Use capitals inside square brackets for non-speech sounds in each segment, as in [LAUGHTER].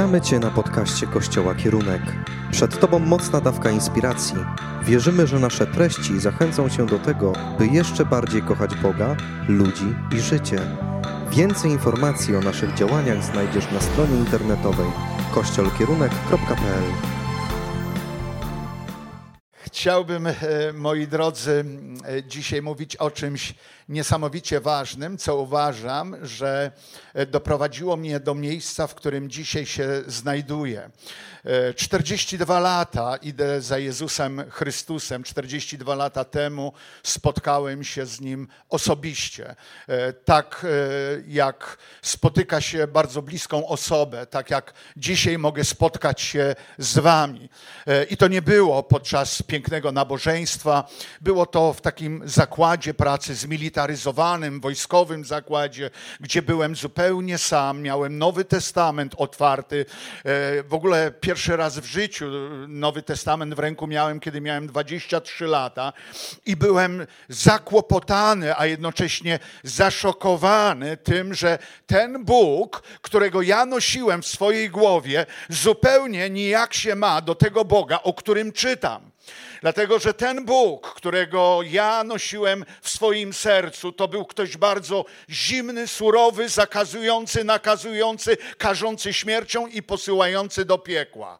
Witamy Cię na podcaście Kościoła Kierunek. Przed Tobą mocna dawka inspiracji. Wierzymy, że nasze treści zachęcą Cię do tego, by jeszcze bardziej kochać Boga, ludzi i życie. Więcej informacji o naszych działaniach znajdziesz na stronie internetowej kościolkierunek.pl. Chciałbym, e, moi drodzy, e, dzisiaj mówić o czymś niesamowicie ważnym, co uważam, że e, doprowadziło mnie do miejsca, w którym dzisiaj się znajduję. 42 lata idę za Jezusem Chrystusem. 42 lata temu spotkałem się z Nim osobiście. Tak jak spotyka się bardzo bliską osobę, tak jak dzisiaj mogę spotkać się z Wami. I to nie było podczas pięknego nabożeństwa. Było to w takim zakładzie pracy zmilitaryzowanym, wojskowym zakładzie, gdzie byłem zupełnie sam. Miałem Nowy Testament otwarty. W ogóle pierwszy raz w życiu Nowy Testament w ręku miałem, kiedy miałem 23 lata i byłem zakłopotany, a jednocześnie zaszokowany tym, że ten Bóg, którego ja nosiłem w swojej głowie, zupełnie nijak się ma do tego Boga, o którym czytam. Dlatego, że ten Bóg, którego ja nosiłem w swoim sercu, to był ktoś bardzo zimny, surowy, zakazujący, nakazujący, karzący śmiercią i posyłający do piekła.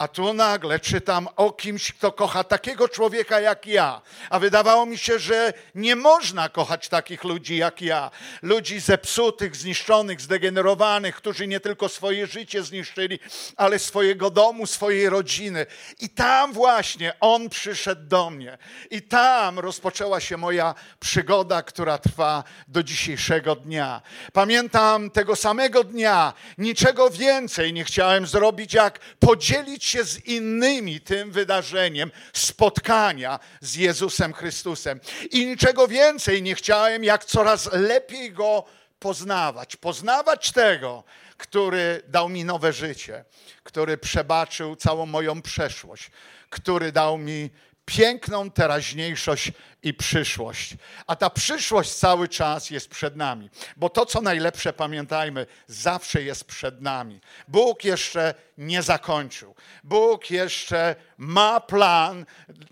A tu nagle czytam o kimś, kto kocha takiego człowieka jak ja. A wydawało mi się, że nie można kochać takich ludzi jak ja. Ludzi zepsutych, zniszczonych, zdegenerowanych, którzy nie tylko swoje życie zniszczyli, ale swojego domu, swojej rodziny. I tam właśnie on przyszedł do mnie. I tam rozpoczęła się moja przygoda, która trwa do dzisiejszego dnia. Pamiętam tego samego dnia, niczego więcej nie chciałem zrobić, jak podzielić się z innymi tym wydarzeniem spotkania z Jezusem Chrystusem. I niczego więcej nie chciałem, jak coraz lepiej Go poznawać. Poznawać tego, który dał mi nowe życie, który przebaczył całą moją przeszłość, który dał mi piękną teraźniejszość i przyszłość. A ta przyszłość cały czas jest przed nami, bo to, co najlepsze, pamiętajmy, zawsze jest przed nami. Bóg jeszcze nie zakończył. Bóg jeszcze ma plan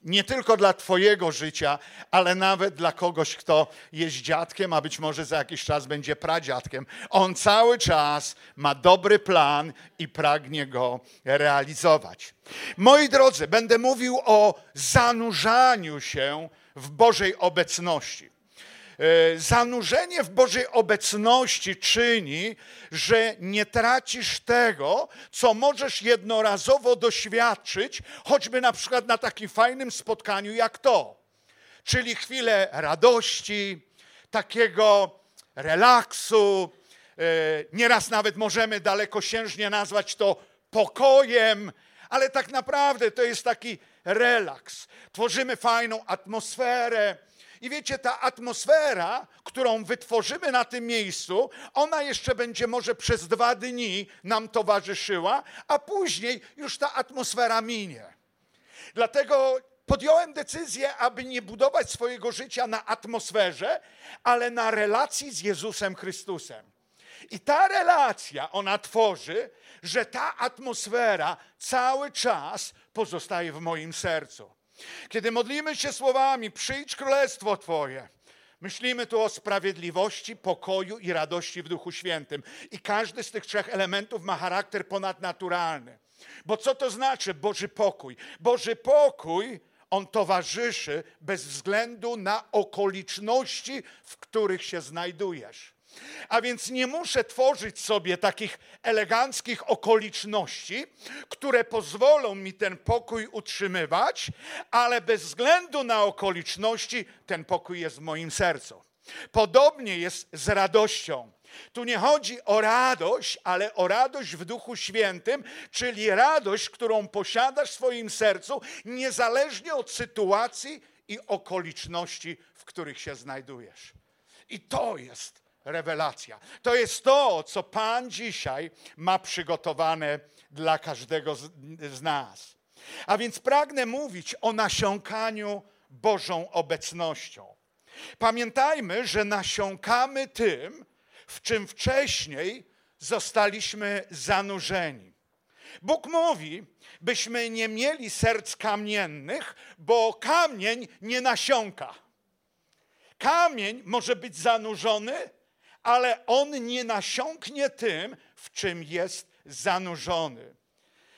nie tylko dla Twojego życia, ale nawet dla kogoś, kto jest dziadkiem, a być może za jakiś czas będzie pradziadkiem. On cały czas ma dobry plan i pragnie go realizować. Moi drodzy, będę mówił o zanurzaniu się w Bożej obecności. E, zanurzenie w Bożej obecności czyni, że nie tracisz tego, co możesz jednorazowo doświadczyć, choćby na przykład na takim fajnym spotkaniu jak to. Czyli chwilę radości, takiego relaksu. E, nieraz nawet możemy dalekosiężnie nazwać to pokojem, ale tak naprawdę to jest taki relaks. Tworzymy fajną atmosferę. I wiecie, ta atmosfera, którą wytworzymy na tym miejscu, ona jeszcze będzie może przez dwa dni nam towarzyszyła, a później już ta atmosfera minie. Dlatego podjąłem decyzję, aby nie budować swojego życia na atmosferze, ale na relacji z Jezusem Chrystusem. I ta relacja, ona tworzy, że ta atmosfera cały czas pozostaje w moim sercu. Kiedy modlimy się słowami, przyjdź królestwo Twoje, myślimy tu o sprawiedliwości, pokoju i radości w Duchu Świętym. I każdy z tych trzech elementów ma charakter ponadnaturalny. Bo co to znaczy Boży pokój? Boży pokój, on towarzyszy bez względu na okoliczności, w których się znajdujesz. A więc nie muszę tworzyć sobie takich eleganckich okoliczności, które pozwolą mi ten pokój utrzymywać, ale bez względu na okoliczności ten pokój jest w moim sercu. Podobnie jest z radością. Tu nie chodzi o radość, ale o radość w Duchu Świętym, czyli radość, którą posiadasz w swoim sercu, niezależnie od sytuacji i okoliczności, w których się znajdujesz. I to jest rewelacja. To jest to, co Pan dzisiaj ma przygotowane dla każdego z, z nas. A więc pragnę mówić o nasiąkaniu Bożą obecnością. Pamiętajmy, że nasiąkamy tym, w czym wcześniej zostaliśmy zanurzeni. Bóg mówi, byśmy nie mieli serc kamiennych, bo kamień nie nasiąka. Kamień może być zanurzony, ale on nie nasiąknie tym, w czym jest zanurzony.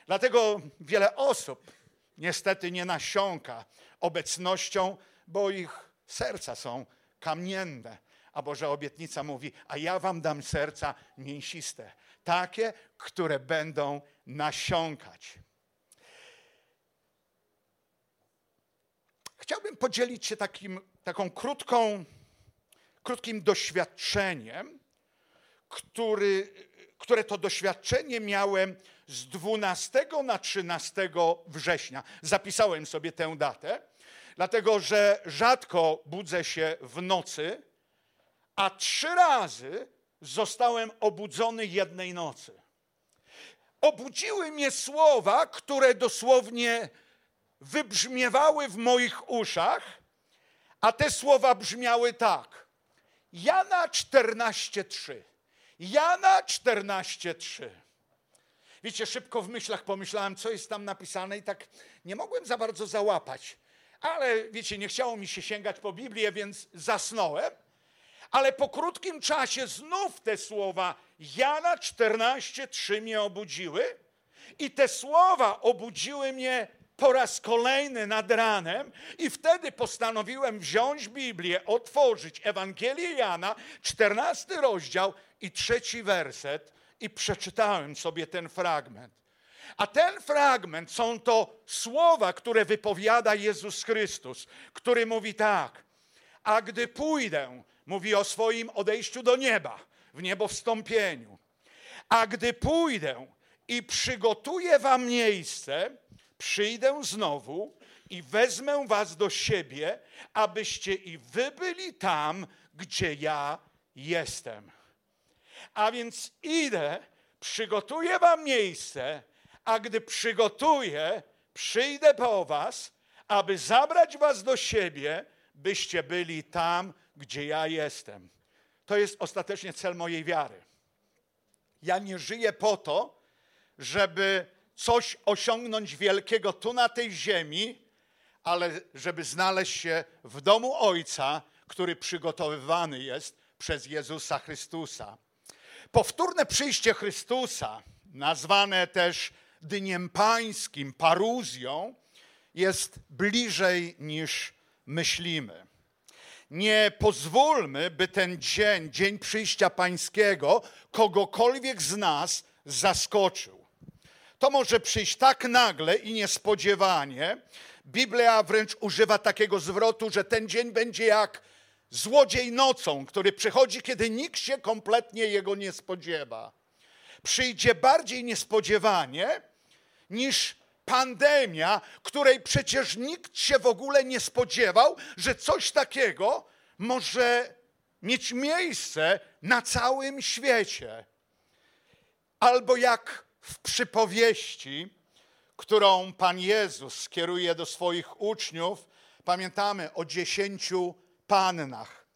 Dlatego wiele osób niestety nie nasiąka obecnością, bo ich serca są kamienne. A Boża obietnica mówi, a ja wam dam serca mięsiste, takie, które będą nasiąkać. Chciałbym podzielić się takim, taką krótką, krótkim doświadczeniem, który, które to doświadczenie miałem z 12 na 13 września. Zapisałem sobie tę datę, dlatego że rzadko budzę się w nocy, a trzy razy zostałem obudzony jednej nocy. Obudziły mnie słowa, które dosłownie wybrzmiewały w moich uszach, a te słowa brzmiały tak. Jana 14:3. Jana 14:3. Wiecie, szybko w myślach pomyślałem, co jest tam napisane, i tak nie mogłem za bardzo załapać. Ale wiecie, nie chciało mi się sięgać po Biblię, więc zasnąłem. Ale po krótkim czasie znów te słowa Jana 14:3 mnie obudziły. I te słowa obudziły mnie po raz kolejny nad ranem i wtedy postanowiłem wziąć Biblię, otworzyć Ewangelię Jana, 14 rozdział i trzeci werset i przeczytałem sobie ten fragment. A ten fragment są to słowa, które wypowiada Jezus Chrystus, który mówi tak: A gdy pójdę, mówi o swoim odejściu do nieba, w niebo wstąpieniu. A gdy pójdę i przygotuję wam miejsce, przyjdę znowu i wezmę was do siebie, abyście i wy byli tam, gdzie ja jestem. A więc idę, przygotuję wam miejsce, a gdy przygotuję, przyjdę po was, aby zabrać was do siebie, byście byli tam, gdzie ja jestem. To jest ostatecznie cel mojej wiary. Ja nie żyję po to, żeby coś osiągnąć wielkiego tu na tej ziemi, ale żeby znaleźć się w domu Ojca, który przygotowywany jest przez Jezusa Chrystusa. Powtórne przyjście Chrystusa, nazwane też Dniem Pańskim, paruzją, jest bliżej niż myślimy. Nie pozwólmy, by ten dzień, dzień przyjścia Pańskiego, kogokolwiek z nas zaskoczył. To może przyjść tak nagle i niespodziewanie. Biblia wręcz używa takiego zwrotu, że ten dzień będzie jak złodziej nocą, który przychodzi, kiedy nikt się kompletnie jego nie spodziewa. Przyjdzie bardziej niespodziewanie niż pandemia, której przecież nikt się w ogóle nie spodziewał, że coś takiego może mieć miejsce na całym świecie. Albo jak w przypowieści, którą Pan Jezus skieruje do swoich uczniów, pamiętamy o dziesięciu pannach,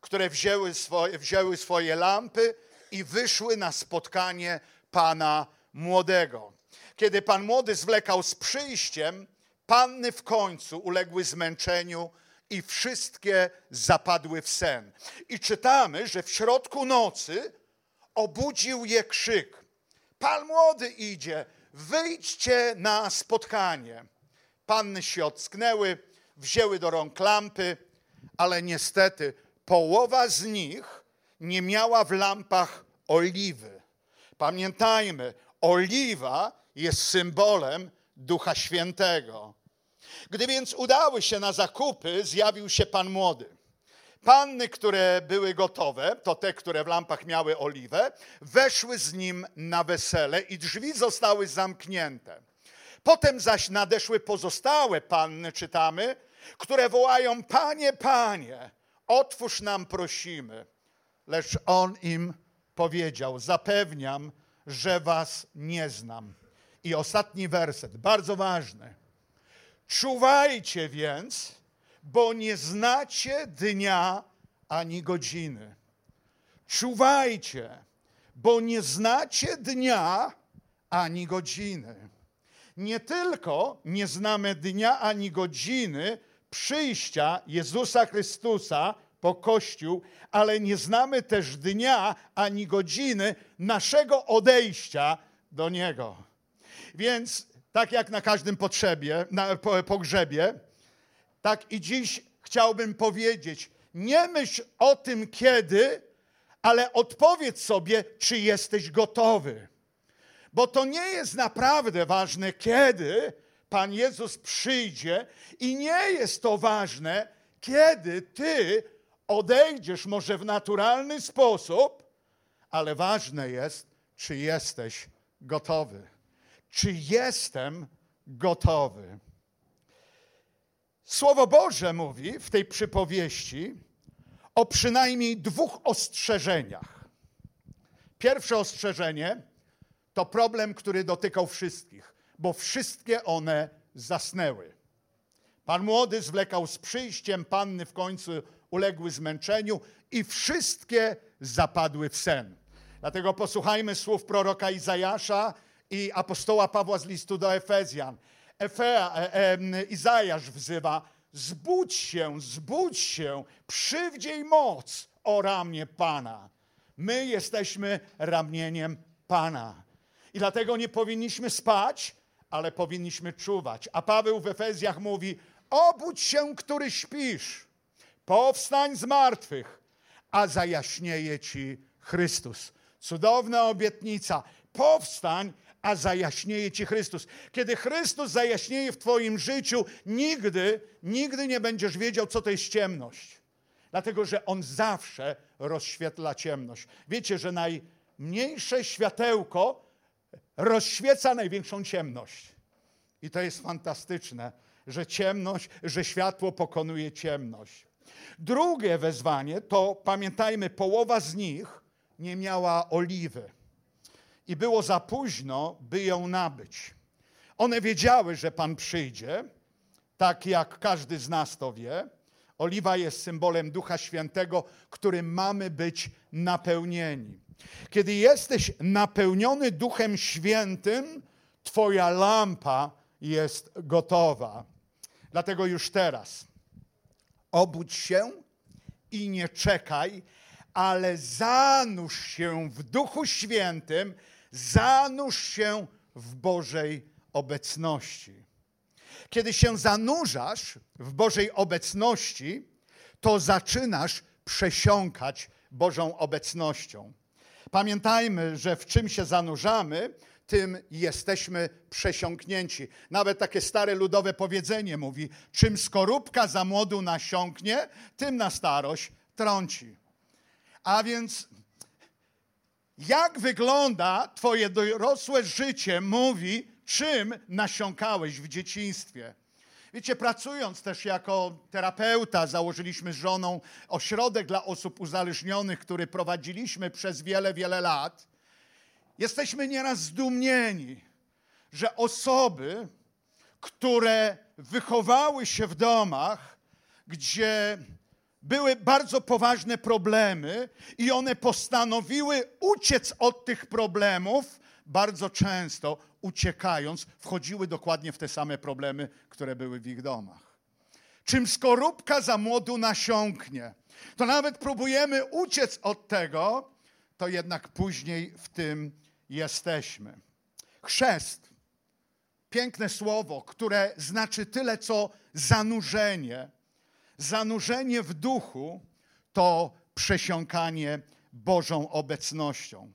które wzięły swoje, wzięły swoje lampy i wyszły na spotkanie Pana młodego. Kiedy Pan młody zwlekał z przyjściem, panny w końcu uległy zmęczeniu i wszystkie zapadły w sen. I czytamy, że w środku nocy obudził je krzyk. Pan młody idzie, wyjdźcie na spotkanie. Panny się ocknęły, wzięły do rąk lampy, ale niestety połowa z nich nie miała w lampach oliwy. Pamiętajmy, oliwa jest symbolem Ducha Świętego. Gdy więc udały się na zakupy, zjawił się Pan Młody. Panny, które były gotowe, to te, które w lampach miały oliwę, weszły z nim na wesele i drzwi zostały zamknięte. Potem zaś nadeszły pozostałe panny, czytamy, które wołają: Panie, Panie, otwórz nam, prosimy. Lecz on im powiedział: Zapewniam, że was nie znam. I ostatni werset, bardzo ważny. Czuwajcie więc, bo nie znacie dnia ani godziny. Czuwajcie, bo nie znacie dnia ani godziny. Nie tylko nie znamy dnia ani godziny przyjścia Jezusa Chrystusa po Kościół, ale nie znamy też dnia ani godziny naszego odejścia do Niego. Więc tak jak na każdym potrzebie, na pogrzebie, tak i dziś chciałbym powiedzieć, nie myśl o tym kiedy, ale odpowiedz sobie, czy jesteś gotowy. Bo to nie jest naprawdę ważne, kiedy Pan Jezus przyjdzie, i nie jest to ważne, kiedy ty odejdziesz, może w naturalny sposób, ale ważne jest, czy jesteś gotowy. Czy jestem gotowy? Słowo Boże mówi w tej przypowieści o przynajmniej dwóch ostrzeżeniach. Pierwsze ostrzeżenie to problem, który dotykał wszystkich, bo wszystkie one zasnęły. Pan młody zwlekał z przyjściem, panny w końcu uległy zmęczeniu i wszystkie zapadły w sen. Dlatego posłuchajmy słów proroka Izajasza i apostoła Pawła z listu do Efezjan. Efea, e, e, Izajasz wzywa, zbudź się, zbudź się, przywdziej moc o ramię Pana. My jesteśmy ramieniem Pana. I dlatego nie powinniśmy spać, ale powinniśmy czuwać. A Paweł w Efezjach mówi, obudź się, który śpisz, powstań z martwych, a zajaśnieje ci Chrystus. Cudowna obietnica. Powstań, a zajaśnieje ci Chrystus. Kiedy Chrystus zajaśnieje w twoim życiu, nigdy, nigdy nie będziesz wiedział, co to jest ciemność. Dlatego, że On zawsze rozświetla ciemność. Wiecie, że najmniejsze światełko rozświeca największą ciemność. I to jest fantastyczne, że ciemność, że światło pokonuje ciemność. Drugie wezwanie to, pamiętajmy, połowa z nich nie miała oliwy i było za późno, by ją nabyć. One wiedziały, że Pan przyjdzie, tak jak każdy z nas to wie. Oliwa jest symbolem Ducha Świętego, którym mamy być napełnieni. Kiedy jesteś napełniony Duchem Świętym, Twoja lampa jest gotowa. Dlatego już teraz obudź się i nie czekaj, ale zanurz się w Duchu Świętym, zanurz się w Bożej obecności. Kiedy się zanurzasz w Bożej obecności, to zaczynasz przesiąkać Bożą obecnością. Pamiętajmy, że w czym się zanurzamy, tym jesteśmy przesiąknięci. Nawet takie stare ludowe powiedzenie mówi: czym skorupka za młodu nasiąknie, tym na starość trąci. A więc jak wygląda Twoje dorosłe życie, mówi, czym nasiąkałeś w dzieciństwie. Wiecie, pracując też jako terapeuta, założyliśmy z żoną ośrodek dla osób uzależnionych, który prowadziliśmy przez wiele, wiele lat. Jesteśmy nieraz zdumieni, że osoby, które wychowały się w domach, gdzie były bardzo poważne problemy i one postanowiły uciec od tych problemów, bardzo często uciekając, wchodziły dokładnie w te same problemy, które były w ich domach. Czym skorupka za młodu nasiąknie, to nawet próbujemy uciec od tego, to jednak później w tym jesteśmy. Chrzest, piękne słowo, które znaczy tyle co zanurzenie. Zanurzenie w duchu to przesiąkanie Bożą obecnością.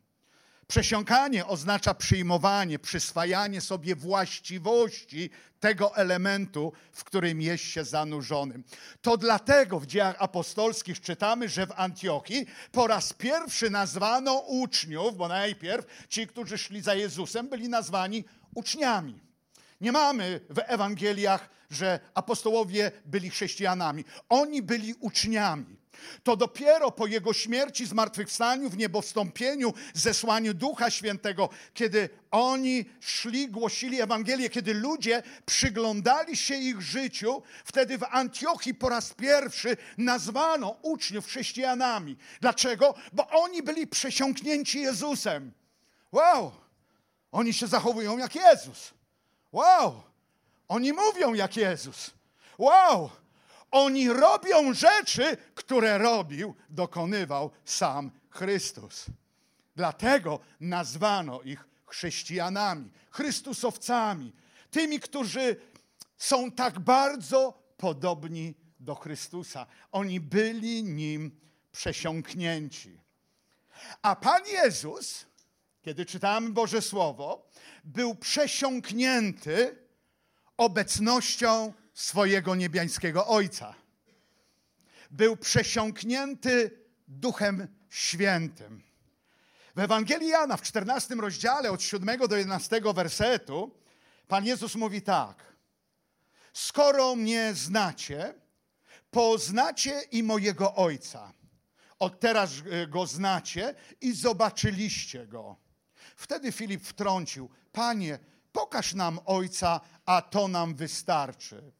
Przesiąkanie oznacza przyjmowanie, przyswajanie sobie właściwości tego elementu, w którym jest się zanurzonym. To dlatego w dziejach apostolskich czytamy, że w Antiochii po raz pierwszy nazwano uczniów, bo najpierw ci, którzy szli za Jezusem, byli nazwani uczniami. Nie mamy w Ewangeliach, że apostołowie byli chrześcijanami. Oni byli uczniami. To dopiero po Jego śmierci, zmartwychwstaniu, w niebowstąpieniu, zesłaniu Ducha Świętego, kiedy oni szli, głosili Ewangelię, kiedy ludzie przyglądali się ich życiu, wtedy w Antiochii po raz pierwszy nazwano uczniów chrześcijanami. Dlaczego? Bo oni byli przesiąknięci Jezusem. Wow! Oni się zachowują jak Jezus. Wow! Oni mówią jak Jezus. Wow! Oni robią rzeczy, które robił, dokonywał sam Chrystus. Dlatego nazwano ich chrześcijanami, Chrystusowcami, tymi, którzy są tak bardzo podobni do Chrystusa. Oni byli nim przesiąknięci. A Pan Jezus, kiedy czytamy Boże Słowo, był przesiąknięty obecnością swojego niebiańskiego Ojca. Był przesiąknięty Duchem Świętym. W Ewangelii Jana w 14 rozdziale od 7 do 11 wersetu Pan Jezus mówi tak: Skoro mnie znacie, poznacie i mojego Ojca. Od teraz e, go znacie i zobaczyliście go. Wtedy Filip wtrącił: Panie, pokaż nam Ojca, a to nam wystarczy.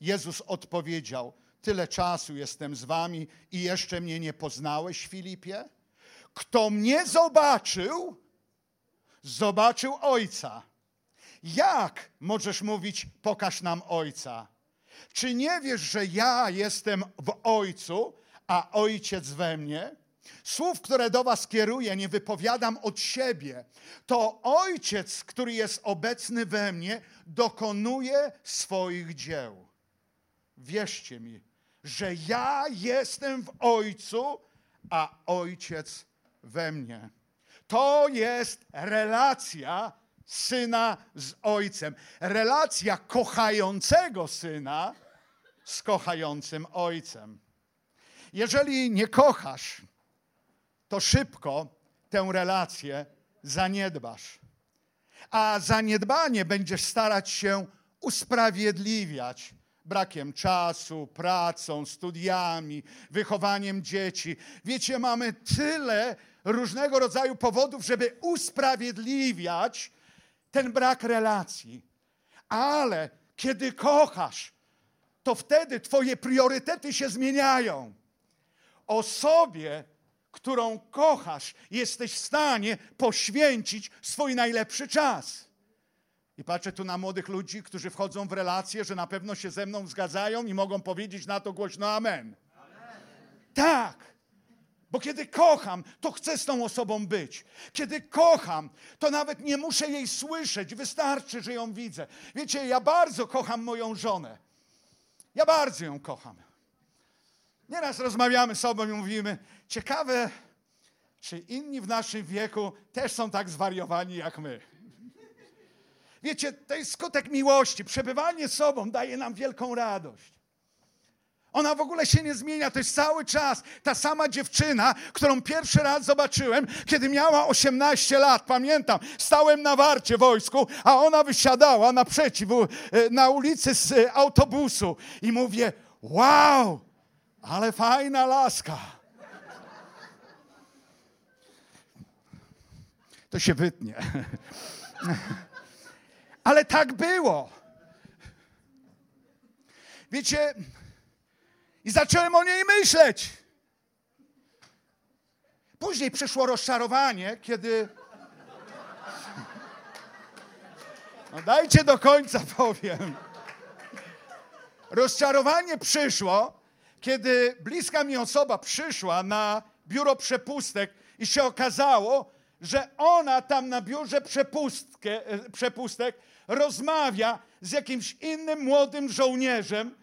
Jezus odpowiedział: Tyle czasu jestem z wami i jeszcze mnie nie poznałeś, Filipie? Kto mnie zobaczył, zobaczył Ojca. Jak możesz mówić, pokaż nam Ojca? Czy nie wiesz, że ja jestem w Ojcu, a Ojciec we mnie? Słów, które do Was kieruję, nie wypowiadam od siebie. To Ojciec, który jest obecny we mnie, dokonuje swoich dzieł. Wierzcie mi, że ja jestem w Ojcu, a Ojciec we mnie. To jest relacja syna z ojcem. Relacja kochającego syna z kochającym ojcem. Jeżeli nie kochasz, to szybko tę relację zaniedbasz. A zaniedbanie będziesz starać się usprawiedliwiać brakiem czasu, pracą, studiami, wychowaniem dzieci. Wiecie, mamy tyle różnego rodzaju powodów, żeby usprawiedliwiać ten brak relacji. Ale kiedy kochasz, to wtedy Twoje priorytety się zmieniają. Osobie, którą kochasz, jesteś w stanie poświęcić swój najlepszy czas. I patrzę tu na młodych ludzi, którzy wchodzą w relacje, że na pewno się ze mną zgadzają i mogą powiedzieć na to głośno amen. amen. Tak. Bo kiedy kocham, to chcę z tą osobą być. Kiedy kocham, to nawet nie muszę jej słyszeć, wystarczy, że ją widzę. Wiecie, ja bardzo kocham moją żonę. Ja bardzo ją kocham. Nieraz rozmawiamy z sobą i mówimy, ciekawe, czy inni w naszym wieku też są tak zwariowani jak my. Wiecie, to jest skutek miłości. Przebywanie sobą daje nam wielką radość. Ona w ogóle się nie zmienia, to jest cały czas ta sama dziewczyna, którą pierwszy raz zobaczyłem, kiedy miała 18 lat. Pamiętam, stałem na warcie wojsku, a ona wysiadała naprzeciw e, na ulicy z e, autobusu i mówię: Wow, ale fajna laska. To się wytnie. Ale tak było. Wiecie, i zacząłem o niej myśleć. Później przyszło rozczarowanie, kiedy. No dajcie do końca powiem. Rozczarowanie przyszło, kiedy bliska mi osoba przyszła na biuro przepustek i się okazało, że ona tam na biurze e, przepustek rozmawia z jakimś innym młodym żołnierzem,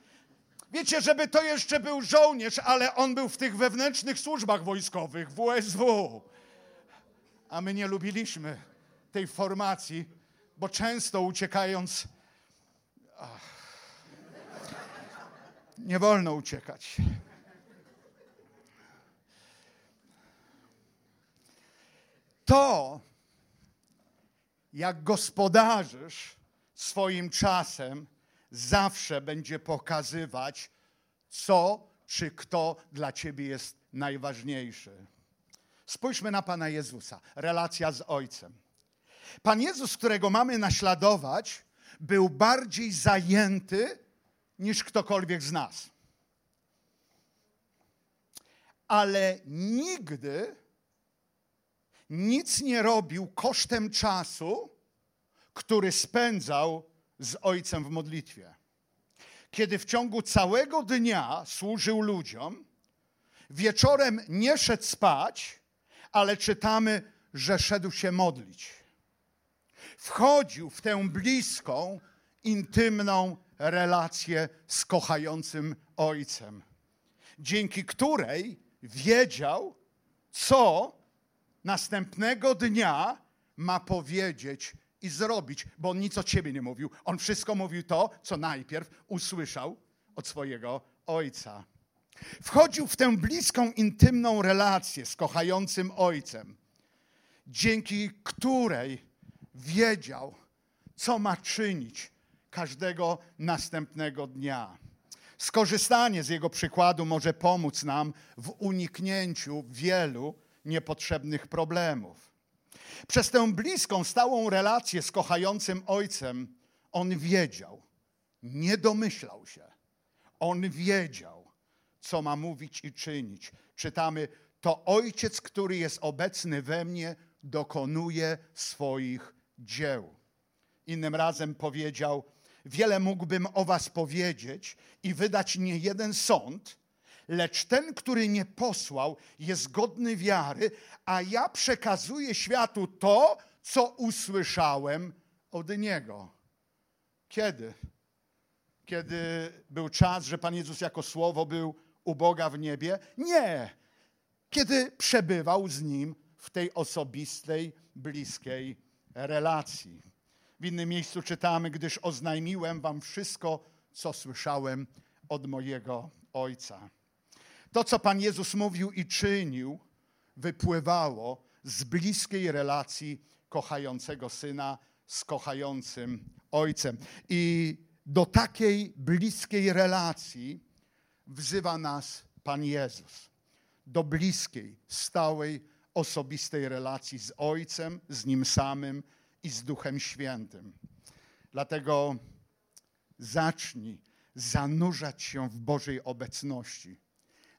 Wiecie, żeby to jeszcze był żołnierz, ale on był w tych wewnętrznych służbach wojskowych, WSW. A my nie lubiliśmy tej formacji, bo często uciekając. Ach, nie wolno uciekać. To, jak gospodarzysz swoim czasem, zawsze będzie pokazywać, co czy kto dla ciebie jest najważniejszy. Spójrzmy na Pana Jezusa, relacja z Ojcem. Pan Jezus, którego mamy naśladować, był bardziej zajęty niż ktokolwiek z nas. Ale nigdy nic nie robił kosztem czasu który spędzał z ojcem w modlitwie. Kiedy w ciągu całego dnia służył ludziom, wieczorem nie szedł spać, ale czytamy, że szedł się modlić. Wchodził w tę bliską, intymną relację z kochającym ojcem, dzięki której wiedział, co następnego dnia ma powiedzieć i zrobić, bo on nic o ciebie nie mówił. On wszystko mówił to, co najpierw usłyszał od swojego ojca. Wchodził w tę bliską, intymną relację z kochającym ojcem, dzięki której wiedział, co ma czynić każdego następnego dnia. Skorzystanie z jego przykładu może pomóc nam w uniknięciu wielu niepotrzebnych problemów. Przez tę bliską, stałą relację z kochającym ojcem on wiedział, nie domyślał się. On wiedział, co ma mówić i czynić. Czytamy: To ojciec, który jest obecny we mnie, dokonuje swoich dzieł. Innym razem powiedział: Wiele mógłbym o was powiedzieć i wydać nie jeden sąd, lecz ten, który mnie posłał, jest godny wiary, a ja przekazuję światu to, co usłyszałem od niego. Kiedy? Kiedy był czas, że Pan Jezus jako słowo był u Boga w niebie? Nie. Kiedy przebywał z nim w tej osobistej, bliskiej relacji. W innym miejscu czytamy, gdyż oznajmiłem wam wszystko, co słyszałem od mojego Ojca. To, co Pan Jezus mówił i czynił, wypływało z bliskiej relacji kochającego syna z kochającym ojcem. I do takiej bliskiej relacji wzywa nas Pan Jezus. Do bliskiej, stałej, osobistej relacji z Ojcem, z Nim samym i z Duchem Świętym. Dlatego zacznij zanurzać się w Bożej obecności,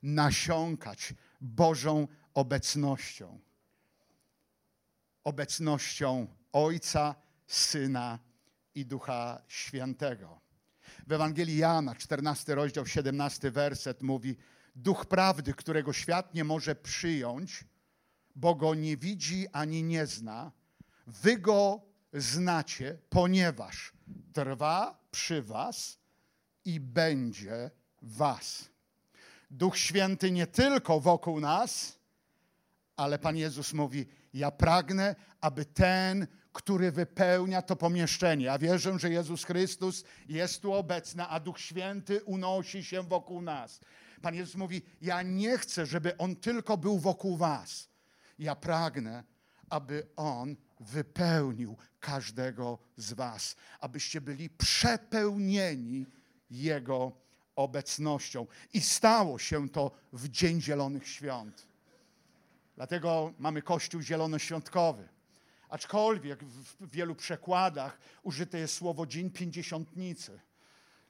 nasiąkać Bożą obecnością. Obecnością Ojca, Syna i Ducha Świętego. W Ewangelii Jana, 14 rozdział, 17 werset mówi: Duch prawdy, którego świat nie może przyjąć, bo go nie widzi ani nie zna, Wy go znacie, ponieważ trwa przy Was i będzie Was. Duch Święty nie tylko wokół nas, ale Pan Jezus mówi: Ja pragnę, aby ten, który wypełnia to pomieszczenie. Ja wierzę, że Jezus Chrystus jest tu obecny, a Duch Święty unosi się wokół nas. Pan Jezus mówi: Ja nie chcę, żeby on tylko był wokół Was. Ja pragnę, aby on wypełnił każdego z Was, abyście byli przepełnieni Jego obecnością. I stało się to w Dzień Zielonych Świąt. Dlatego mamy Kościół Zielonoświątkowy. Aczkolwiek w wielu przekładach użyte jest słowo Dzień Pięćdziesiątnicy.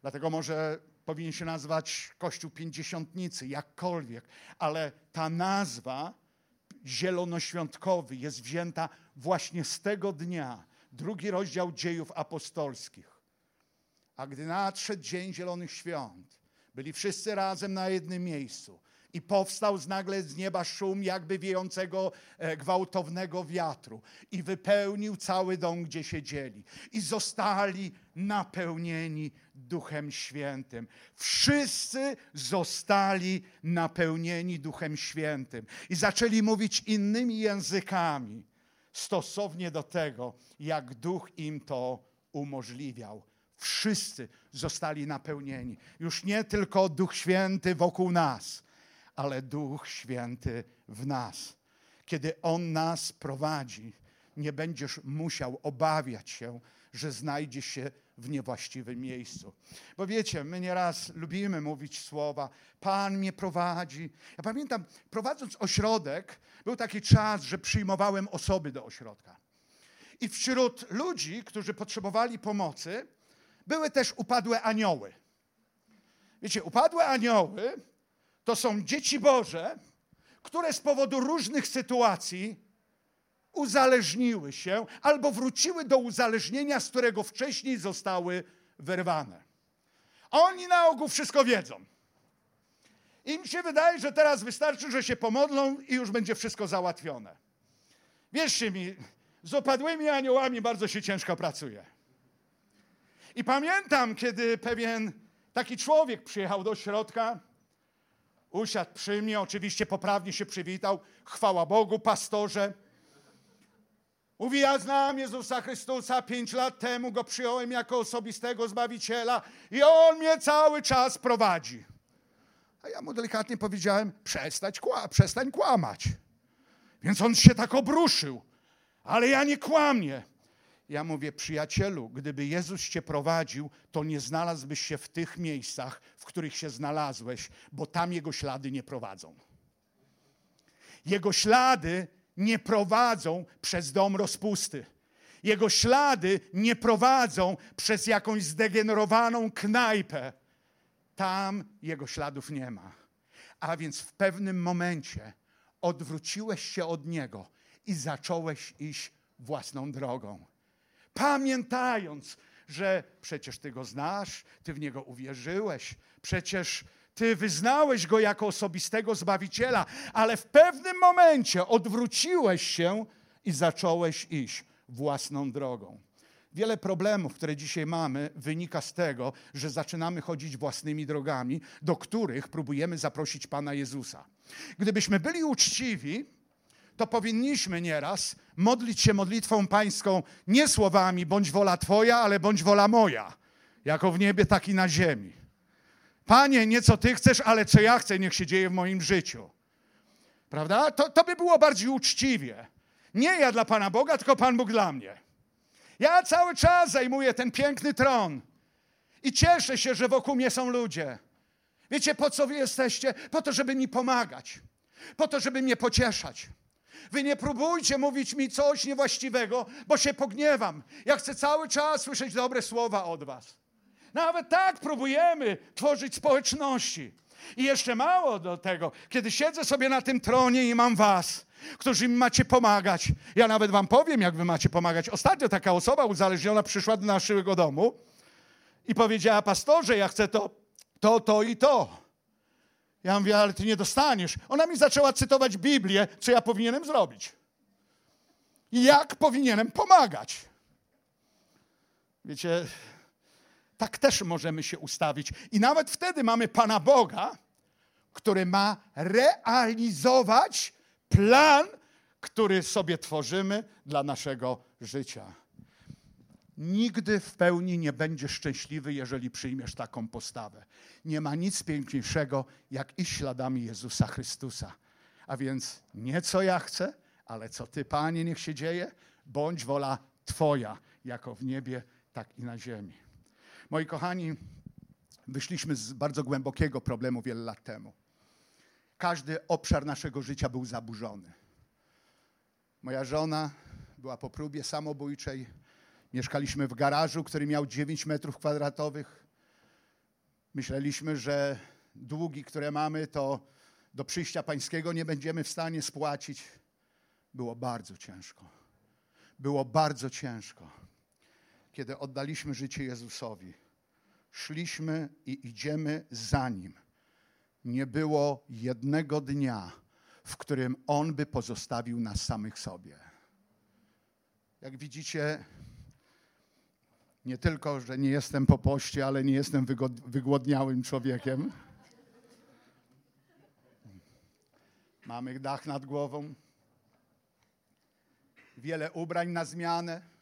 Dlatego może powinien się nazwać Kościół Pięćdziesiątnicy, jakkolwiek. Ale ta nazwa zielonoświątkowy jest wzięta właśnie z tego dnia, drugi rozdział dziejów apostolskich. A gdy nadszedł Dzień Zielonych Świąt, byli wszyscy razem na jednym miejscu i powstał z nagle z nieba szum jakby wiejącego e, gwałtownego wiatru i wypełnił cały dom, gdzie siedzieli. I zostali napełnieni Duchem Świętym. Wszyscy zostali napełnieni Duchem Świętym i zaczęli mówić innymi językami stosownie do tego, jak Duch im to umożliwiał. Wszyscy zostali napełnieni. Już nie tylko Duch Święty wokół nas, ale Duch Święty w nas. Kiedy On nas prowadzi, nie będziesz musiał obawiać się, że znajdzie się w niewłaściwym miejscu. Bo wiecie, my nieraz lubimy mówić słowa, Pan mnie prowadzi. Ja pamiętam, prowadząc ośrodek, był taki czas, że przyjmowałem osoby do ośrodka. I wśród ludzi, którzy potrzebowali pomocy, były też upadłe anioły. Wiecie, upadłe anioły to są dzieci Boże, które z powodu różnych sytuacji uzależniły się albo wróciły do uzależnienia, z którego wcześniej zostały wyrwane. Oni na ogół wszystko wiedzą. Im się wydaje, że teraz wystarczy, że się pomodlą i już będzie wszystko załatwione. Wierzcie mi, z opadłymi aniołami bardzo się ciężko pracuje. I pamiętam, kiedy pewien taki człowiek przyjechał do środka, usiadł przy mnie, oczywiście poprawnie się przywitał, chwała Bogu, pastorze. Mówi, ja znam Jezusa Chrystusa, pięć lat temu go przyjąłem jako osobistego Zbawiciela i On mnie cały czas prowadzi. A ja mu delikatnie powiedziałem, przestać kła przestań kłamać. Więc on się tak obruszył. Ale ja nie kłamię. Ja mówię, przyjacielu, gdyby Jezus cię prowadził, to nie znalazłbyś się w tych miejscach, w których się znalazłeś, bo tam jego ślady nie prowadzą. Jego ślady nie prowadzą przez dom rozpusty. Jego ślady nie prowadzą przez jakąś zdegenerowaną knajpę. Tam jego śladów nie ma. A więc w pewnym momencie odwróciłeś się od niego i zacząłeś iść własną drogą. Pamiętając, że przecież ty go znasz, ty w niego uwierzyłeś, przecież ty wyznałeś go jako osobistego zbawiciela, ale w pewnym momencie odwróciłeś się i zacząłeś iść własną drogą. Wiele problemów, które dzisiaj mamy, wynika z tego, że zaczynamy chodzić własnymi drogami, do których próbujemy zaprosić Pana Jezusa. Gdybyśmy byli uczciwi, to powinniśmy nieraz modlić się modlitwą pańską nie słowami bądź wola Twoja, ale bądź wola moja, jako w niebie, tak i na ziemi. Panie, nie co Ty chcesz, ale co ja chcę, niech się dzieje w moim życiu. Prawda? To, to by było bardziej uczciwie. Nie ja dla Pana Boga, tylko Pan Bóg dla mnie. Ja cały czas zajmuję ten piękny tron i cieszę się, że wokół mnie są ludzie. Wiecie, po co wy jesteście? Po to, żeby mi pomagać, po to, żeby mnie pocieszać. Wy nie próbujcie mówić mi coś niewłaściwego, bo się pogniewam. Ja chcę cały czas słyszeć dobre słowa od Was. Nawet tak próbujemy tworzyć społeczności. I jeszcze mało do tego, kiedy siedzę sobie na tym tronie i mam Was, którzy mi macie pomagać. Ja nawet Wam powiem, jak Wy macie pomagać. Ostatnio taka osoba uzależniona przyszła do naszego domu i powiedziała: Pastorze, ja chcę to, to, to i to. Ja mówię, ale ty nie dostaniesz. Ona mi zaczęła cytować Biblię, co ja powinienem zrobić. I jak powinienem pomagać. Wiecie, tak też możemy się ustawić. I nawet wtedy mamy Pana Boga, który ma realizować plan, który sobie tworzymy dla naszego życia. Nigdy w pełni nie będziesz szczęśliwy, jeżeli przyjmiesz taką postawę. Nie ma nic piękniejszego, jak iść śladami Jezusa Chrystusa. A więc nie co ja chcę, ale co Ty, Panie, niech się dzieje, bądź wola Twoja, jako w niebie, tak i na ziemi. Moi kochani, wyszliśmy z bardzo głębokiego problemu wiele lat temu. Każdy obszar naszego życia był zaburzony. Moja żona była po próbie samobójczej Mieszkaliśmy w garażu, który miał 9 metrów kwadratowych. Myśleliśmy, że długi, które mamy, to do przyjścia pańskiego nie będziemy w stanie spłacić. Było bardzo ciężko. Było bardzo ciężko. Kiedy oddaliśmy życie Jezusowi, szliśmy i idziemy za Nim. Nie było jednego dnia, w którym On by pozostawił nas samych sobie. Jak widzicie, nie tylko, że nie jestem po poście, ale nie jestem wygłodniałym człowiekiem. Mamy dach nad głową, wiele ubrań na zmianę,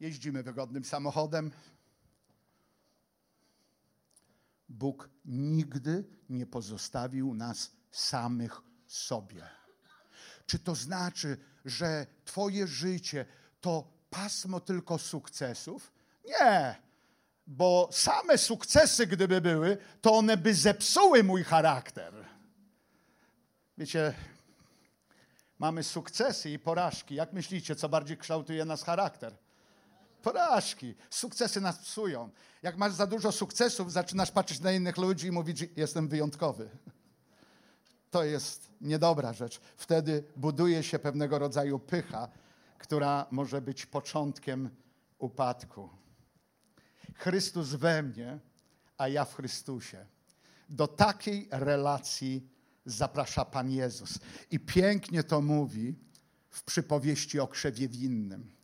jeździmy wygodnym samochodem. Bóg nigdy nie pozostawił nas samych sobie. Czy to znaczy, że Twoje życie to pasmo tylko sukcesów? Nie, bo same sukcesy, gdyby były, to one by zepsuły mój charakter. Wiecie, mamy sukcesy i porażki. Jak myślicie, co bardziej kształtuje nas charakter? Porażki. Sukcesy nas psują. Jak masz za dużo sukcesów, zaczynasz patrzeć na innych ludzi i mówić, jestem wyjątkowy. to jest niedobra rzecz. Wtedy buduje się pewnego rodzaju pycha, która może być początkiem upadku. Chrystus we mnie, a ja w Chrystusie. Do takiej relacji zaprasza Pan Jezus. I pięknie to mówi w przypowieści o krzewie winnym.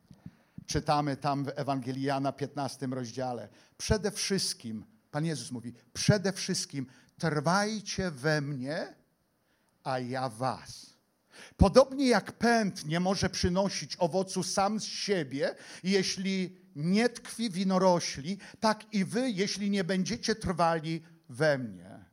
Czytamy tam w Ewangelii Jana 15 rozdziale. Przede wszystkim, Pan Jezus mówi, przede wszystkim trwajcie we mnie, a ja was. Podobnie jak pęd nie może przynosić owocu sam z siebie, jeśli nie tkwi winorośli, tak i wy, jeśli nie będziecie trwali we mnie.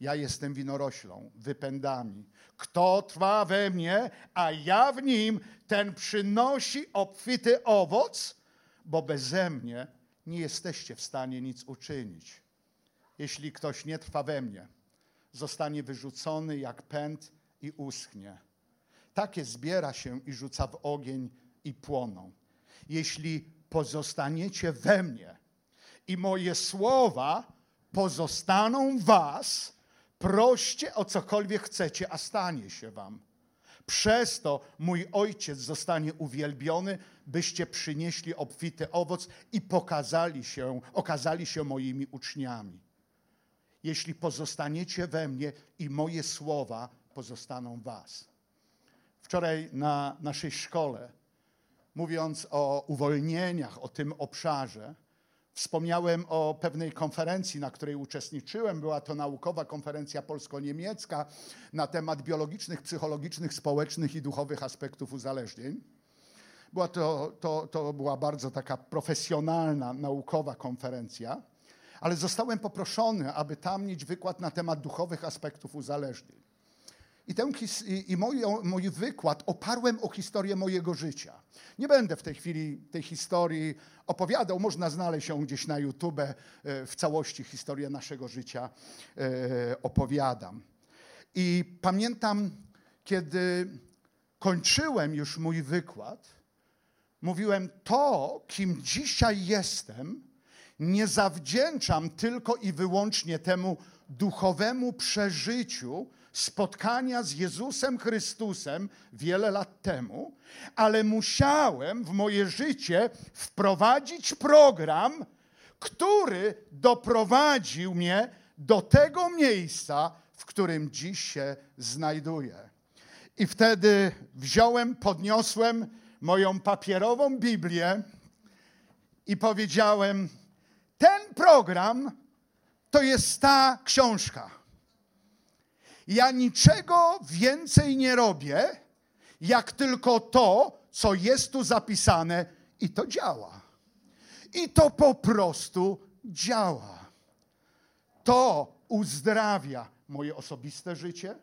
Ja jestem winoroślą, wypędami. Kto trwa we mnie, a ja w nim, ten przynosi obfity owoc, bo beze mnie nie jesteście w stanie nic uczynić. Jeśli ktoś nie trwa we mnie, zostanie wyrzucony jak pęd i uschnie. Takie zbiera się i rzuca w ogień i płoną. Jeśli pozostaniecie we mnie i moje słowa pozostaną was, proście o cokolwiek chcecie, a stanie się wam. Przez to mój ojciec zostanie uwielbiony, byście przynieśli obfity owoc i pokazali się, okazali się moimi uczniami. Jeśli pozostaniecie we mnie i moje słowa pozostaną was. Wczoraj na naszej szkole, mówiąc o uwolnieniach, o tym obszarze, Wspomniałem o pewnej konferencji, na której uczestniczyłem. Była to naukowa konferencja polsko-niemiecka na temat biologicznych, psychologicznych, społecznych i duchowych aspektów uzależnień. Była to, to, to była bardzo taka profesjonalna, naukowa konferencja, ale zostałem poproszony, aby tam mieć wykład na temat duchowych aspektów uzależnień. I, ten, i mój, mój wykład oparłem o historię mojego życia. Nie będę w tej chwili tej historii opowiadał, można znaleźć ją gdzieś na YouTube, e, w całości historię naszego życia e, opowiadam. I pamiętam, kiedy kończyłem już mój wykład, mówiłem: To, kim dzisiaj jestem, nie zawdzięczam tylko i wyłącznie temu duchowemu przeżyciu, spotkania z Jezusem Chrystusem wiele lat temu, ale musiałem w moje życie wprowadzić program, który doprowadził mnie do tego miejsca, w którym dziś się znajduję. I wtedy wziąłem, podniosłem moją papierową Biblię i powiedziałem: Ten program to jest ta książka. Ja niczego więcej nie robię, jak tylko to, co jest tu zapisane, i to działa. I to po prostu działa. To uzdrawia moje osobiste życie,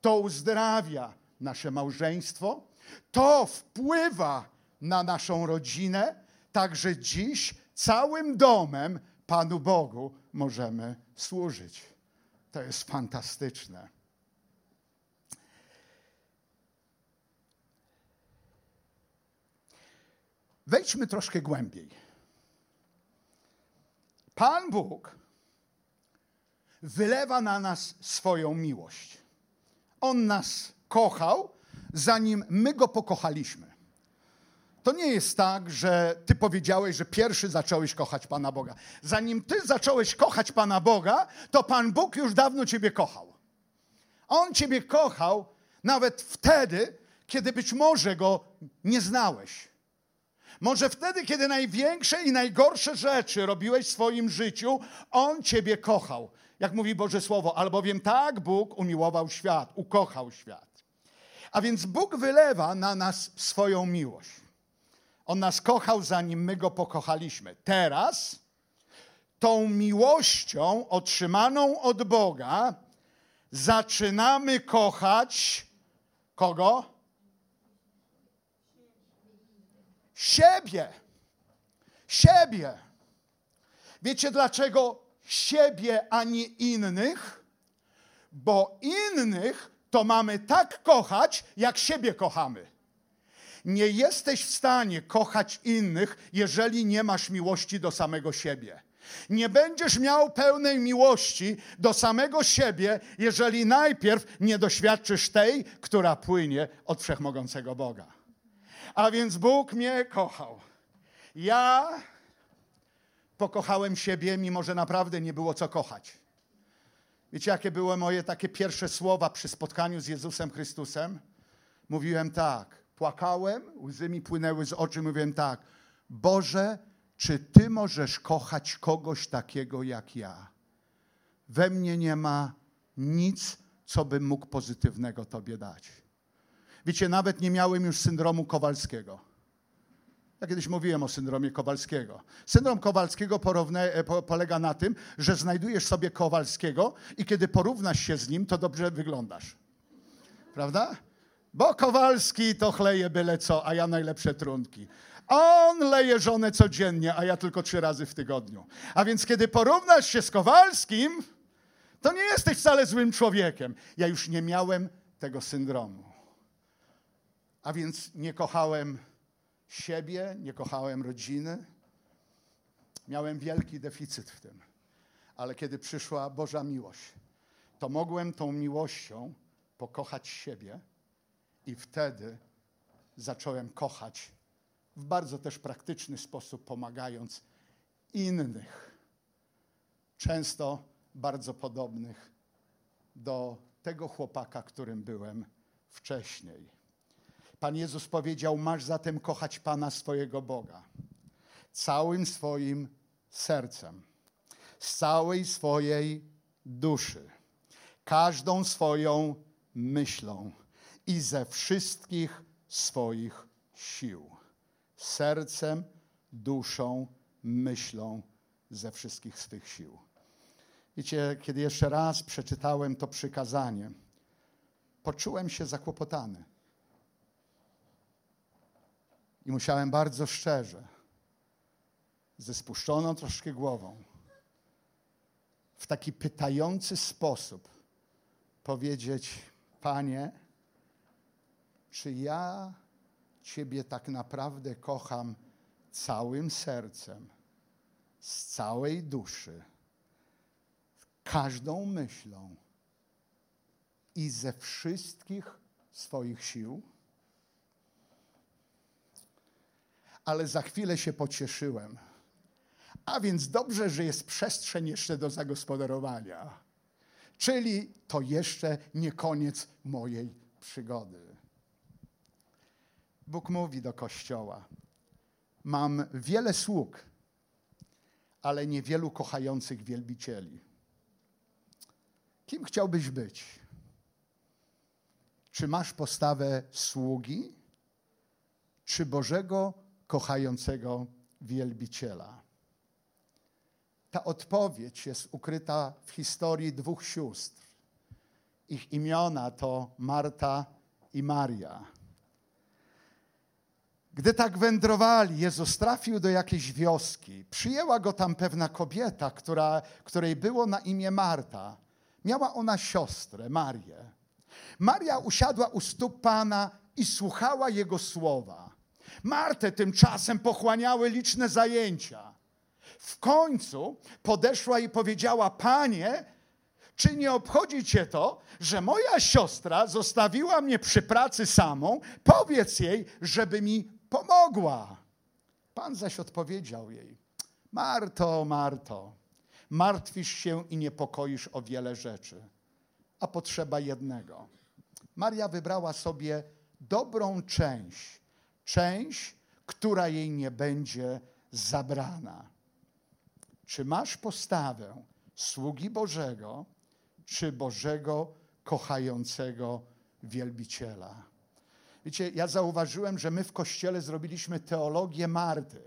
to uzdrawia nasze małżeństwo, to wpływa na naszą rodzinę, także dziś całym domem Panu Bogu możemy służyć. To jest fantastyczne. Wejdźmy troszkę głębiej. Pan Bóg wylewa na nas swoją miłość. On nas kochał, zanim my go pokochaliśmy. To nie jest tak, że ty powiedziałeś, że pierwszy zacząłeś kochać Pana Boga. Zanim ty zacząłeś kochać Pana Boga, to Pan Bóg już dawno ciebie kochał. On ciebie kochał nawet wtedy, kiedy być może go nie znałeś. Może wtedy, kiedy największe i najgorsze rzeczy robiłeś w swoim życiu, On Ciebie kochał. Jak mówi Boże Słowo, albowiem tak Bóg umiłował świat, ukochał świat. A więc Bóg wylewa na nas swoją miłość. On nas kochał, zanim my go pokochaliśmy. Teraz tą miłością otrzymaną od Boga zaczynamy kochać kogo? Siebie. Siebie. Wiecie dlaczego siebie, a nie innych? Bo innych to mamy tak kochać, jak siebie kochamy. Nie jesteś w stanie kochać innych, jeżeli nie masz miłości do samego siebie. Nie będziesz miał pełnej miłości do samego siebie, jeżeli najpierw nie doświadczysz tej, która płynie od wszechmogącego Boga. A więc Bóg mnie kochał. Ja pokochałem siebie, mimo że naprawdę nie było co kochać. Wiecie, jakie były moje takie pierwsze słowa przy spotkaniu z Jezusem Chrystusem? Mówiłem tak, płakałem, łzy mi płynęły z oczu, mówiłem tak, Boże, czy Ty możesz kochać kogoś takiego jak ja? We mnie nie ma nic, co bym mógł pozytywnego Tobie dać. Wiecie, nawet nie miałem już syndromu Kowalskiego. Ja kiedyś mówiłem o syndromie Kowalskiego. Syndrom Kowalskiego e, po, polega na tym, że znajdujesz sobie Kowalskiego i kiedy porównasz się z nim, to dobrze wyglądasz. Prawda? Bo Kowalski to chleje byle co, a ja najlepsze trunki. On leje żonę codziennie, a ja tylko trzy razy w tygodniu. A więc kiedy porównasz się z Kowalskim, to nie jesteś wcale złym człowiekiem. Ja już nie miałem tego syndromu. A więc nie kochałem siebie, nie kochałem rodziny. Miałem wielki deficyt w tym. Ale kiedy przyszła Boża miłość, to mogłem tą miłością pokochać siebie i wtedy zacząłem kochać w bardzo też praktyczny sposób, pomagając innych, często bardzo podobnych do tego chłopaka, którym byłem wcześniej. Pan Jezus powiedział: Masz zatem kochać Pana swojego Boga całym swoim sercem, z całej swojej duszy, każdą swoją myślą i ze wszystkich swoich sił. Sercem, duszą, myślą, ze wszystkich swych sił. Wiecie, kiedy jeszcze raz przeczytałem to przykazanie, poczułem się zakłopotany. I musiałem bardzo szczerze, ze spuszczoną troszkę głową, w taki pytający sposób powiedzieć: Panie, czy ja Ciebie tak naprawdę kocham całym sercem, z całej duszy, każdą myślą i ze wszystkich swoich sił? Ale za chwilę się pocieszyłem. A więc dobrze, że jest przestrzeń jeszcze do zagospodarowania. Czyli to jeszcze nie koniec mojej przygody. Bóg mówi do kościoła: Mam wiele sług, ale niewielu kochających wielbicieli. Kim chciałbyś być? Czy masz postawę sługi, czy Bożego kochającego wielbiciela? Ta odpowiedź jest ukryta w historii dwóch sióstr. Ich imiona to Marta i Maria. Gdy tak wędrowali, Jezus trafił do jakiejś wioski. Przyjęła go tam pewna kobieta, która, której było na imię Marta. Miała ona siostrę, Marię. Maria usiadła u stóp Pana i słuchała Jego słowa. Martę tymczasem pochłaniały liczne zajęcia. W końcu podeszła i powiedziała: Panie, czy nie obchodzi cię to, że moja siostra zostawiła mnie przy pracy samą? Powiedz jej, żeby mi pomogła. Pan zaś odpowiedział jej: Marto, Marto, martwisz się i niepokoisz o wiele rzeczy, a potrzeba jednego. Maria wybrała sobie dobrą część część, która jej nie będzie zabrana. Czy masz postawę sługi Bożego, czy Bożego kochającego wielbiciela? Wiecie, ja zauważyłem, że my w kościele zrobiliśmy teologię Marty.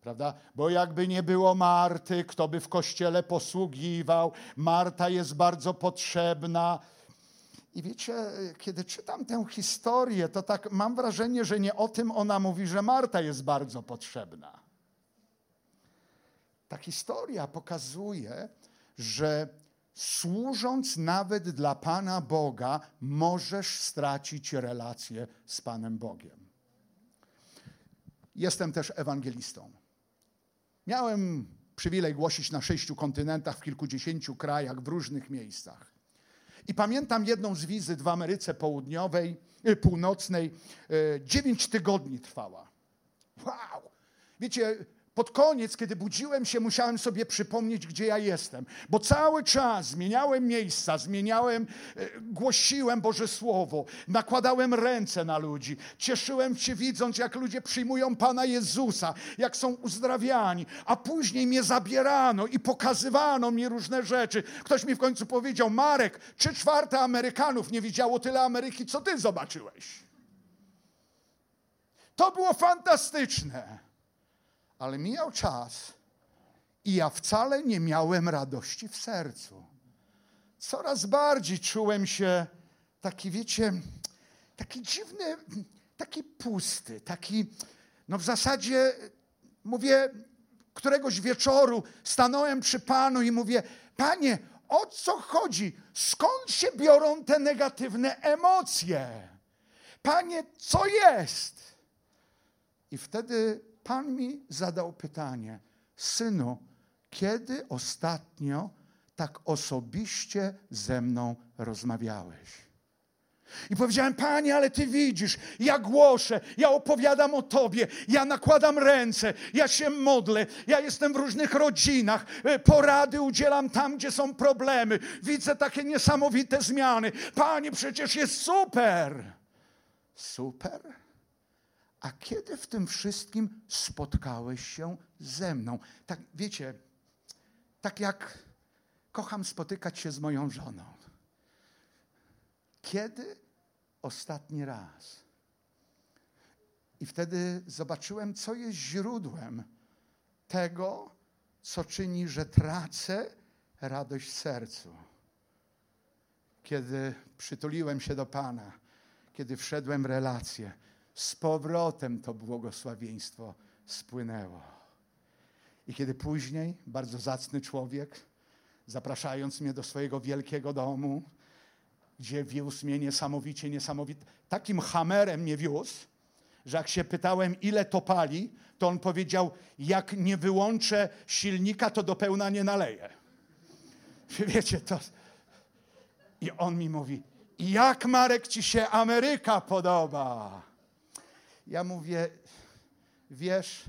Prawda? Bo jakby nie było Marty, kto by w kościele posługiwał, Marta jest bardzo potrzebna. I wiecie, kiedy czytam tę historię, to tak mam wrażenie, że nie o tym ona mówi, że Marta jest bardzo potrzebna. Ta historia pokazuje, że służąc nawet dla Pana Boga, możesz stracić relację z Panem Bogiem. Jestem też ewangelistą. Miałem przywilej głosić na sześciu kontynentach, w kilkudziesięciu krajach, w różnych miejscach. I pamiętam jedną z wizyt w Ameryce Południowej, y, Północnej. Y, dziewięć tygodni trwała. Wow! Wiecie, pod koniec, kiedy budziłem się, musiałem sobie przypomnieć, gdzie ja jestem, bo cały czas zmieniałem miejsca, zmieniałem, e, głosiłem Boże Słowo, nakładałem ręce na ludzi, cieszyłem się widząc, jak ludzie przyjmują Pana Jezusa, jak są uzdrawiani, a później mnie zabierano i pokazywano mi różne rzeczy. Ktoś mi w końcu powiedział, Marek, trzy czwarte Amerykanów nie widziało tyle Ameryki, co Ty zobaczyłeś. To było fantastyczne ale mijał czas i ja wcale nie miałem radości w sercu. Coraz bardziej czułem się taki, wiecie, taki dziwny, taki pusty, taki, no w zasadzie, mówię, któregoś wieczoru stanąłem przy Panu i mówię, Panie, o co chodzi? Skąd się biorą te negatywne emocje? Panie, co jest? I wtedy Pan mi zadał pytanie: Synu, kiedy ostatnio tak osobiście ze mną rozmawiałeś? I powiedziałem, Panie, ale Ty widzisz, ja głoszę, ja opowiadam o Tobie, ja nakładam ręce, ja się modlę, ja jestem w różnych rodzinach, e, porady udzielam tam, gdzie są problemy, widzę takie niesamowite zmiany. Panie, przecież jest super. Super? A kiedy w tym wszystkim spotkałeś się ze mną? Tak, wiecie, tak jak kocham spotykać się z moją żoną. Kiedy ostatni raz? I wtedy zobaczyłem, co jest źródłem tego, co czyni, że tracę radość w sercu. Kiedy przytuliłem się do Pana, kiedy wszedłem w relację, z powrotem to błogosławieństwo spłynęło. I kiedy później bardzo zacny człowiek, zapraszając mnie do swojego wielkiego domu, gdzie wiózł mnie niesamowicie, niesamowicie, takim hamerem mnie wiózł, że jak się pytałem, ile to pali, to on powiedział, jak nie wyłączę silnika, to do pełna nie naleję. [LAUGHS] Wiecie, to... I on mi mówi, jak Marek ci się Ameryka podoba? Ja mówię, wiesz,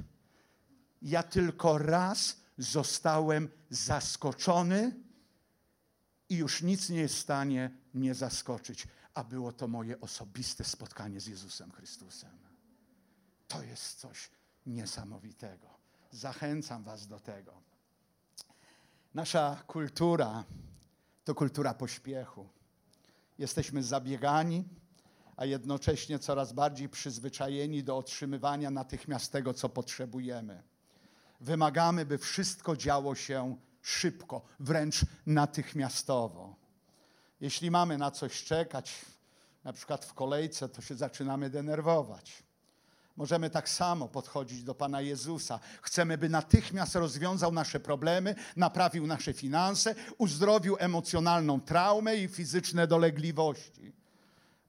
ja tylko raz zostałem zaskoczony i już nic nie jest w stanie mnie zaskoczyć, a było to moje osobiste spotkanie z Jezusem Chrystusem. To jest coś niesamowitego. Zachęcam Was do tego. Nasza kultura to kultura pośpiechu. Jesteśmy zabiegani, a jednocześnie coraz bardziej przyzwyczajeni do otrzymywania natychmiast tego, co potrzebujemy. Wymagamy, by wszystko działo się szybko, wręcz natychmiastowo. Jeśli mamy na coś czekać, na przykład w kolejce, to się zaczynamy denerwować. Możemy tak samo podchodzić do Pana Jezusa. Chcemy, by natychmiast rozwiązał nasze problemy, naprawił nasze finanse, uzdrowił emocjonalną traumę i fizyczne dolegliwości.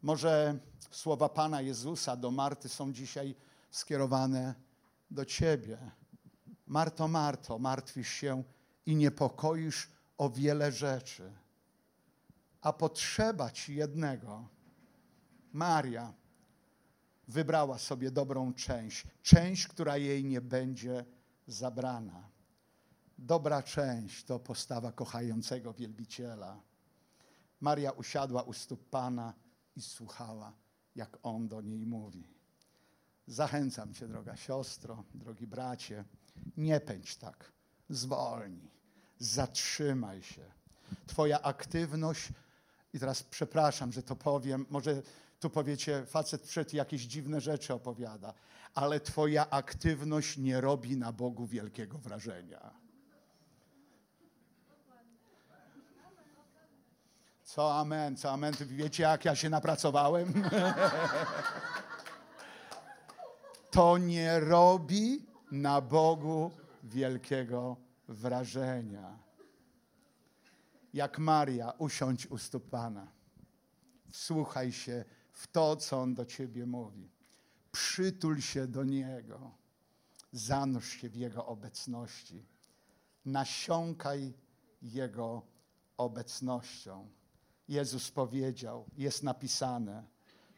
Może słowa Pana Jezusa do Marty są dzisiaj skierowane do Ciebie. Marto, Marto, martwisz się i niepokoisz o wiele rzeczy, a potrzeba Ci jednego. Maria wybrała sobie dobrą część, część, która jej nie będzie zabrana. Dobra część to postawa kochającego wielbiciela. Maria usiadła u stóp Pana i słuchała, jak on do niej mówi. Zachęcam cię, droga siostro, drogi bracie, nie pędź tak, zwolnij, zatrzymaj się. Twoja aktywność, i teraz przepraszam, że to powiem, może tu powiecie, facet przed jakieś dziwne rzeczy opowiada, ale Twoja aktywność nie robi na Bogu wielkiego wrażenia. Co amen, co amen. Wiecie, jak ja się napracowałem? [LAUGHS] to nie robi na Bogu wielkiego wrażenia. Jak Maria, usiądź u stóp Pana. Wsłuchaj się w to, co On do ciebie mówi. Przytul się do Niego. Zanurz się w Jego obecności. nasiąkaj Jego obecnością. Jezus powiedział, jest napisane,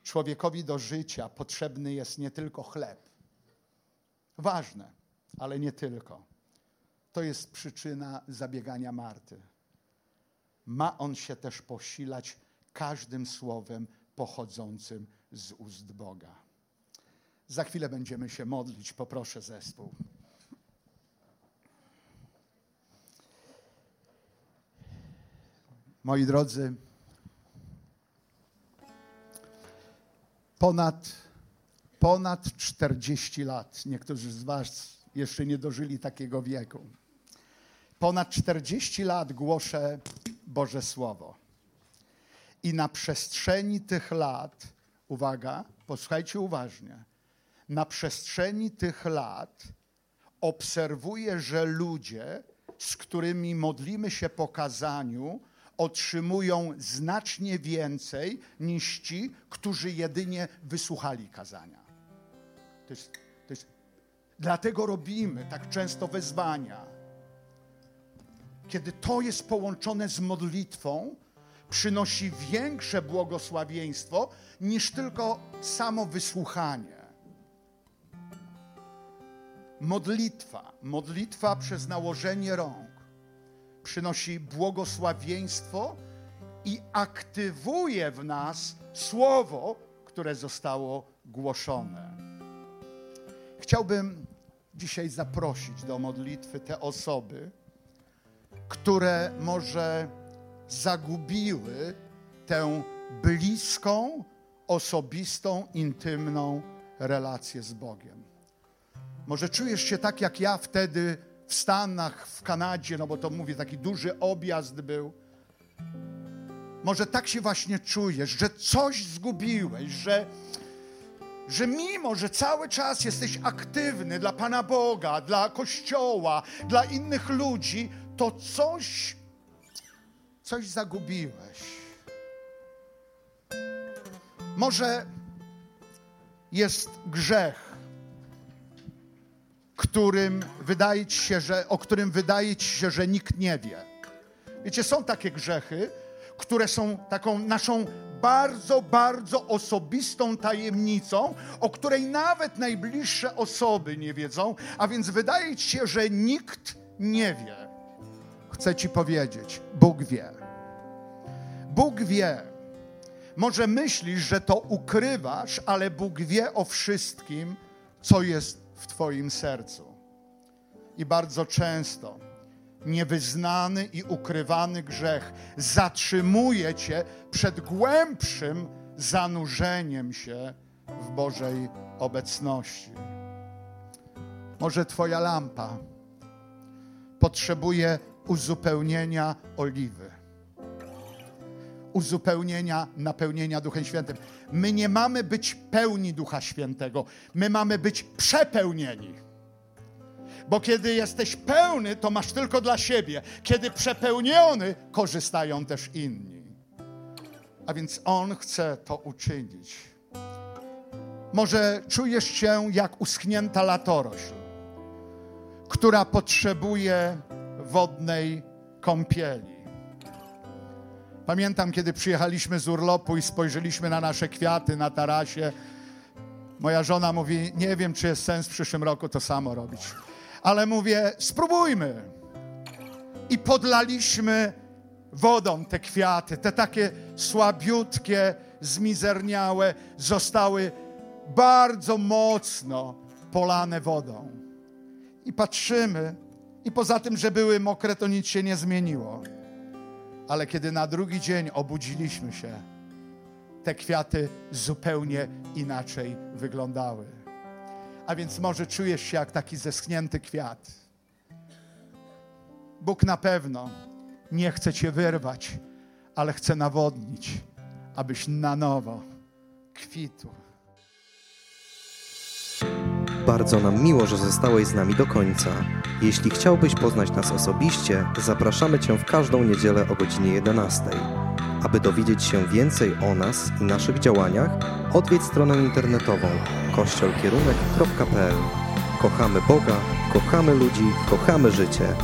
człowiekowi do życia potrzebny jest nie tylko chleb. Ważne, ale nie tylko. To jest przyczyna zabiegania Marty. Ma on się też posilać każdym słowem pochodzącym z ust Boga. Za chwilę będziemy się modlić. Poproszę zespół. Moi drodzy, ponad, ponad 40 lat, niektórzy z Was jeszcze nie dożyli takiego wieku. Ponad 40 lat głoszę Boże Słowo. I na przestrzeni tych lat, uwaga, posłuchajcie uważnie, na przestrzeni tych lat obserwuję, że ludzie, z którymi modlimy się po kazaniu, otrzymują znacznie więcej niż ci, którzy jedynie wysłuchali kazania. To jest, to jest, dlatego robimy tak często wezwania. Kiedy to jest połączone z modlitwą, przynosi większe błogosławieństwo niż tylko samo wysłuchanie. Modlitwa, modlitwa przez nałożenie rąk przynosi błogosławieństwo i aktywuje w nas słowo, które zostało głoszone. Chciałbym dzisiaj zaprosić do modlitwy te osoby, które może zagubiły tę bliską, osobistą, intymną relację z Bogiem. Może czujesz się tak jak ja wtedy w Stanach, w Kanadzie, no bo to mówię, taki duży objazd był. Może tak się właśnie czujesz, że coś zgubiłeś, że, że mimo, że cały czas jesteś aktywny dla Pana Boga, dla Kościoła, dla innych ludzi, to coś, coś zagubiłeś. Może jest grzech, którym wydaje ci się, że, o którym wydaje ci się, że nikt nie wie. Wiecie, są takie grzechy, które są taką naszą bardzo, bardzo osobistą tajemnicą, o której nawet najbliższe osoby nie wiedzą, a więc wydaje ci się, że nikt nie wie. Chcę ci powiedzieć, Bóg wie. Bóg wie. Może myślisz, że to ukrywasz, ale Bóg wie o wszystkim, co jest w Twoim sercu. I bardzo często niewyznany i ukrywany grzech zatrzymuje Cię przed głębszym zanurzeniem się w Bożej obecności. Może Twoja lampa potrzebuje uzupełnienia oliwy, uzupełnienia, napełnienia Duchem Świętym. My nie mamy być pełni Ducha Świętego, my mamy być przepełnieni. Bo kiedy jesteś pełny, to masz tylko dla siebie. Kiedy przepełniony, korzystają też inni. A więc On chce to uczynić. Może czujesz się jak uschnięta latorośl, która potrzebuje wodnej kąpieli. Pamiętam, kiedy przyjechaliśmy z urlopu i spojrzeliśmy na nasze kwiaty na tarasie. Moja żona mówi: Nie wiem, czy jest sens w przyszłym roku to samo robić. Ale mówię: Spróbujmy. I podlaliśmy wodą te kwiaty, te takie słabiutkie, zmizerniałe, zostały bardzo mocno polane wodą. I patrzymy, i poza tym, że były mokre, to nic się nie zmieniło. Ale kiedy na drugi dzień obudziliśmy się, te kwiaty zupełnie inaczej wyglądały. A więc może czujesz się jak taki zeschnięty kwiat. Bóg na pewno nie chce cię wyrwać, ale chce nawodnić, abyś na nowo kwitł. Bardzo nam miło, że zostałeś z nami do końca. Jeśli chciałbyś poznać nas osobiście, zapraszamy Cię w każdą niedzielę o godzinie 11. Aby dowiedzieć się więcej o nas i naszych działaniach, odwiedź stronę internetową kościolkierunek.pl. Kochamy Boga, kochamy ludzi, kochamy życie.